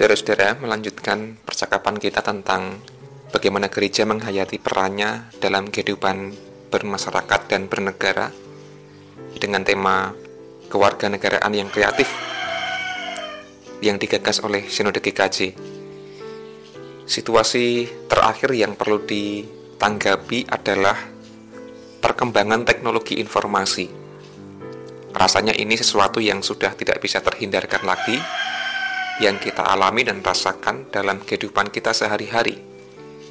Saudara-saudara, melanjutkan percakapan kita tentang bagaimana gereja menghayati perannya dalam kehidupan bermasyarakat dan bernegara dengan tema kewarganegaraan yang kreatif yang digagas oleh Sinode GKJ. Situasi terakhir yang perlu ditanggapi adalah perkembangan teknologi informasi. Rasanya ini sesuatu yang sudah tidak bisa terhindarkan lagi yang kita alami dan rasakan dalam kehidupan kita sehari-hari.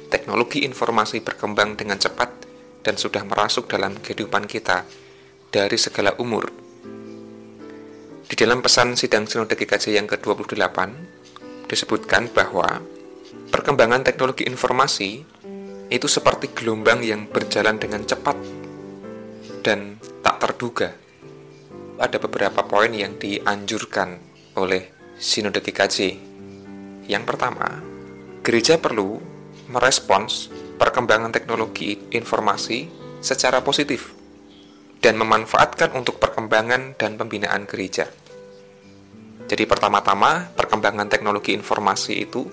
Teknologi informasi berkembang dengan cepat dan sudah merasuk dalam kehidupan kita dari segala umur. Di dalam pesan sidang Sinode GKJ yang ke-28 disebutkan bahwa perkembangan teknologi informasi itu seperti gelombang yang berjalan dengan cepat dan tak terduga. Ada beberapa poin yang dianjurkan oleh Sinode GKJ. Yang pertama, gereja perlu merespons perkembangan teknologi informasi secara positif dan memanfaatkan untuk perkembangan dan pembinaan gereja. Jadi pertama-tama perkembangan teknologi informasi itu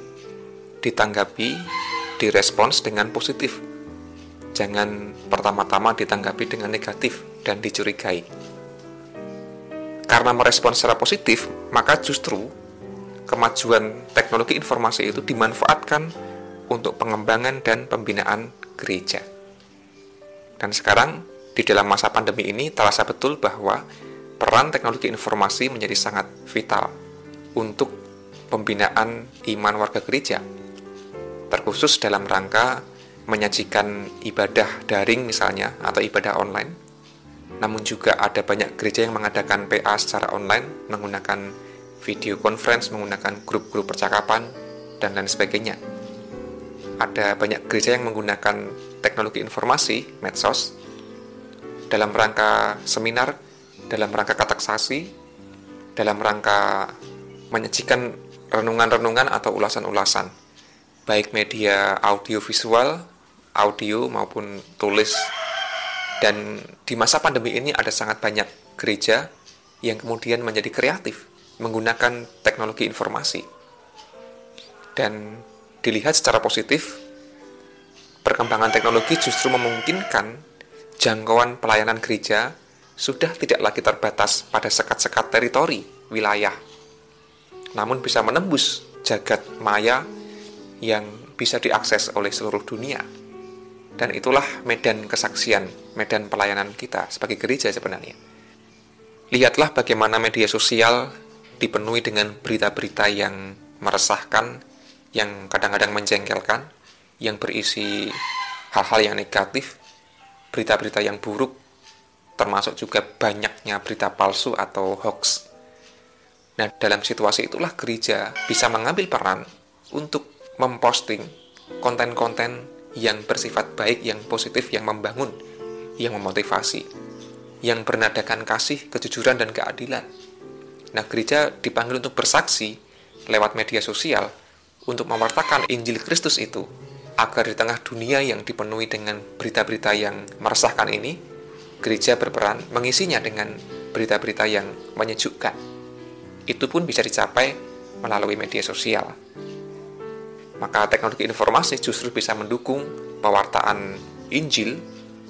ditanggapi, direspons dengan positif. Jangan pertama-tama ditanggapi dengan negatif dan dicurigai. Karena merespon secara positif, maka justru kemajuan teknologi informasi itu dimanfaatkan untuk pengembangan dan pembinaan gereja. Dan sekarang di dalam masa pandemi ini terasa betul bahwa peran teknologi informasi menjadi sangat vital untuk pembinaan iman warga gereja. Terkhusus dalam rangka menyajikan ibadah daring misalnya atau ibadah online namun juga ada banyak gereja yang mengadakan PA secara online menggunakan video conference, menggunakan grup-grup percakapan, dan lain sebagainya. Ada banyak gereja yang menggunakan teknologi informasi, medsos, dalam rangka seminar, dalam rangka kataksasi, dalam rangka menyajikan renungan-renungan atau ulasan-ulasan, baik media audio visual, audio maupun tulis dan di masa pandemi ini ada sangat banyak gereja yang kemudian menjadi kreatif menggunakan teknologi informasi. Dan dilihat secara positif, perkembangan teknologi justru memungkinkan jangkauan pelayanan gereja sudah tidak lagi terbatas pada sekat-sekat teritori wilayah, namun bisa menembus jagat maya yang bisa diakses oleh seluruh dunia. Dan itulah medan kesaksian, medan pelayanan kita sebagai gereja sebenarnya. Lihatlah bagaimana media sosial dipenuhi dengan berita-berita yang meresahkan, yang kadang-kadang menjengkelkan, yang berisi hal-hal yang negatif, berita-berita yang buruk, termasuk juga banyaknya berita palsu atau hoax. Nah, dalam situasi itulah gereja bisa mengambil peran untuk memposting konten-konten yang bersifat baik, yang positif, yang membangun, yang memotivasi, yang bernadakan kasih, kejujuran, dan keadilan. Nah, gereja dipanggil untuk bersaksi lewat media sosial untuk mewartakan Injil Kristus itu, agar di tengah dunia yang dipenuhi dengan berita-berita yang meresahkan ini, gereja berperan mengisinya dengan berita-berita yang menyejukkan. Itu pun bisa dicapai melalui media sosial maka teknologi informasi justru bisa mendukung pewartaan Injil,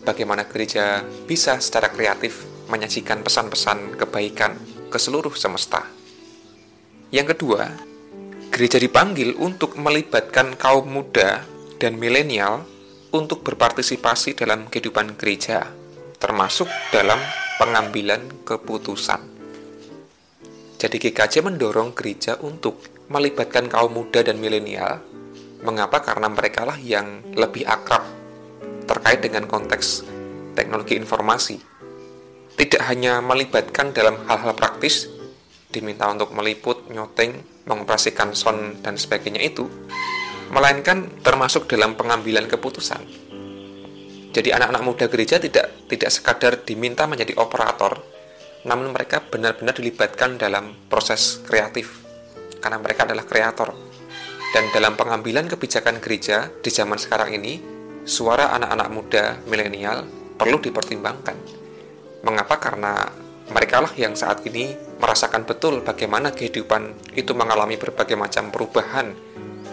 bagaimana gereja bisa secara kreatif menyajikan pesan-pesan kebaikan ke seluruh semesta. Yang kedua, gereja dipanggil untuk melibatkan kaum muda dan milenial untuk berpartisipasi dalam kehidupan gereja, termasuk dalam pengambilan keputusan. Jadi GKJ mendorong gereja untuk melibatkan kaum muda dan milenial Mengapa? Karena mereka lah yang lebih akrab terkait dengan konteks teknologi informasi. Tidak hanya melibatkan dalam hal-hal praktis, diminta untuk meliput, nyoteng, mengoperasikan sound, dan sebagainya itu, melainkan termasuk dalam pengambilan keputusan. Jadi anak-anak muda gereja tidak tidak sekadar diminta menjadi operator, namun mereka benar-benar dilibatkan dalam proses kreatif karena mereka adalah kreator dan dalam pengambilan kebijakan gereja di zaman sekarang ini, suara anak-anak muda milenial perlu dipertimbangkan. Mengapa? Karena mereka lah yang saat ini merasakan betul bagaimana kehidupan itu mengalami berbagai macam perubahan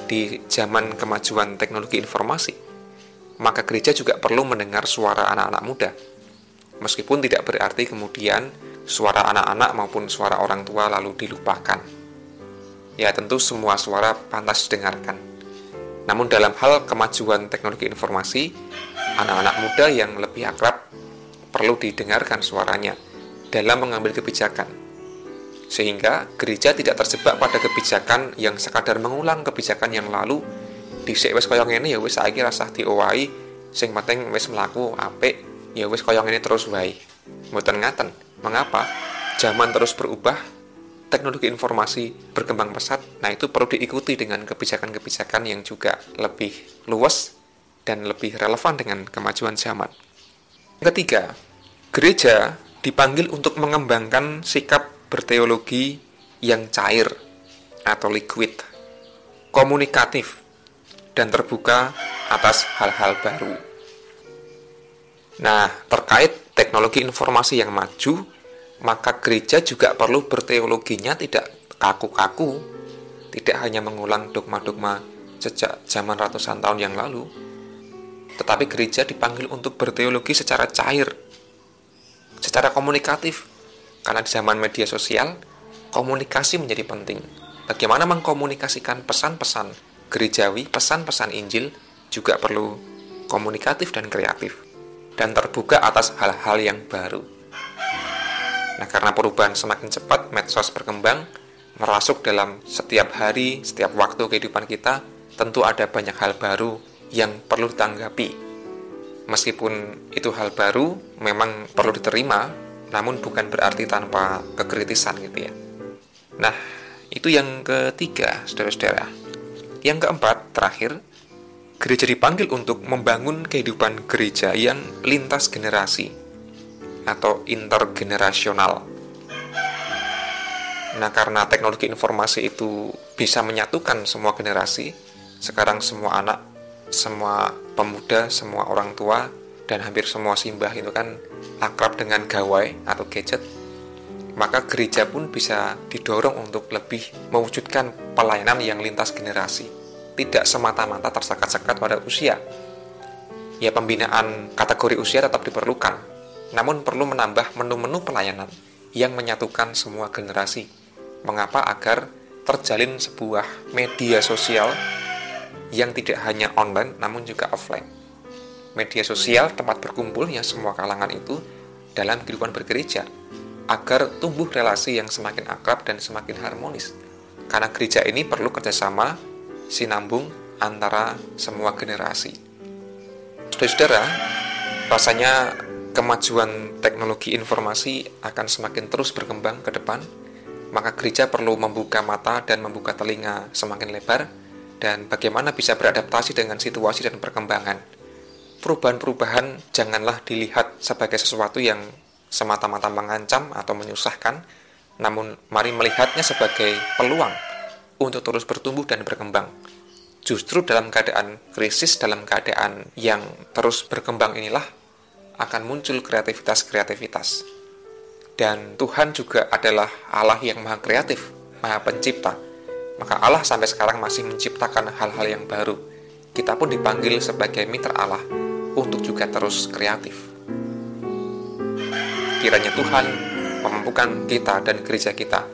di zaman kemajuan teknologi informasi, maka gereja juga perlu mendengar suara anak-anak muda. Meskipun tidak berarti kemudian suara anak-anak maupun suara orang tua lalu dilupakan. Ya tentu semua suara pantas didengarkan. Namun dalam hal kemajuan teknologi informasi, anak-anak muda yang lebih akrab perlu didengarkan suaranya dalam mengambil kebijakan sehingga gereja tidak terjebak pada kebijakan yang sekadar mengulang kebijakan yang lalu di wis koyong ini ya wis saiki rasah diowahi sing penting wis melaku apik ya wis koyong ini terus wae mboten ngaten mengapa zaman terus berubah teknologi informasi berkembang pesat nah itu perlu diikuti dengan kebijakan-kebijakan yang juga lebih luas dan lebih relevan dengan kemajuan zaman ketiga gereja dipanggil untuk mengembangkan sikap berteologi yang cair atau liquid, komunikatif, dan terbuka atas hal-hal baru. Nah, terkait teknologi informasi yang maju, maka gereja juga perlu berteologinya tidak kaku-kaku, tidak hanya mengulang dogma-dogma sejak zaman ratusan tahun yang lalu, tetapi gereja dipanggil untuk berteologi secara cair, secara komunikatif, karena di zaman media sosial, komunikasi menjadi penting. Bagaimana mengkomunikasikan pesan-pesan gerejawi, pesan-pesan Injil juga perlu komunikatif dan kreatif dan terbuka atas hal-hal yang baru. Nah, karena perubahan semakin cepat, medsos berkembang, merasuk dalam setiap hari, setiap waktu kehidupan kita, tentu ada banyak hal baru yang perlu ditanggapi. Meskipun itu hal baru, memang perlu diterima, namun bukan berarti tanpa kekritisan gitu ya. Nah, itu yang ketiga, saudara-saudara. Yang keempat, terakhir, gereja dipanggil untuk membangun kehidupan gereja yang lintas generasi atau intergenerasional. Nah, karena teknologi informasi itu bisa menyatukan semua generasi, sekarang semua anak, semua pemuda, semua orang tua, dan hampir semua simbah itu kan akrab dengan gawai atau gadget, maka gereja pun bisa didorong untuk lebih mewujudkan pelayanan yang lintas generasi, tidak semata-mata tersekat-sekat pada usia. Ya pembinaan kategori usia tetap diperlukan, namun perlu menambah menu-menu pelayanan yang menyatukan semua generasi. Mengapa? Agar terjalin sebuah media sosial yang tidak hanya online namun juga offline media sosial tempat berkumpulnya semua kalangan itu dalam kehidupan bergereja agar tumbuh relasi yang semakin akrab dan semakin harmonis. Karena gereja ini perlu kerjasama sinambung antara semua generasi. Saudara-saudara, rasanya kemajuan teknologi informasi akan semakin terus berkembang ke depan, maka gereja perlu membuka mata dan membuka telinga semakin lebar dan bagaimana bisa beradaptasi dengan situasi dan perkembangan perubahan-perubahan janganlah dilihat sebagai sesuatu yang semata-mata mengancam atau menyusahkan, namun mari melihatnya sebagai peluang untuk terus bertumbuh dan berkembang. Justru dalam keadaan krisis, dalam keadaan yang terus berkembang inilah akan muncul kreativitas-kreativitas. Dan Tuhan juga adalah Allah yang maha kreatif, maha pencipta. Maka Allah sampai sekarang masih menciptakan hal-hal yang baru. Kita pun dipanggil sebagai mitra Allah untuk juga terus kreatif. Kiranya Tuhan memampukan kita dan gereja kita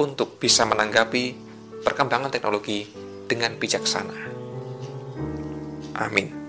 untuk bisa menanggapi perkembangan teknologi dengan bijaksana. Amin.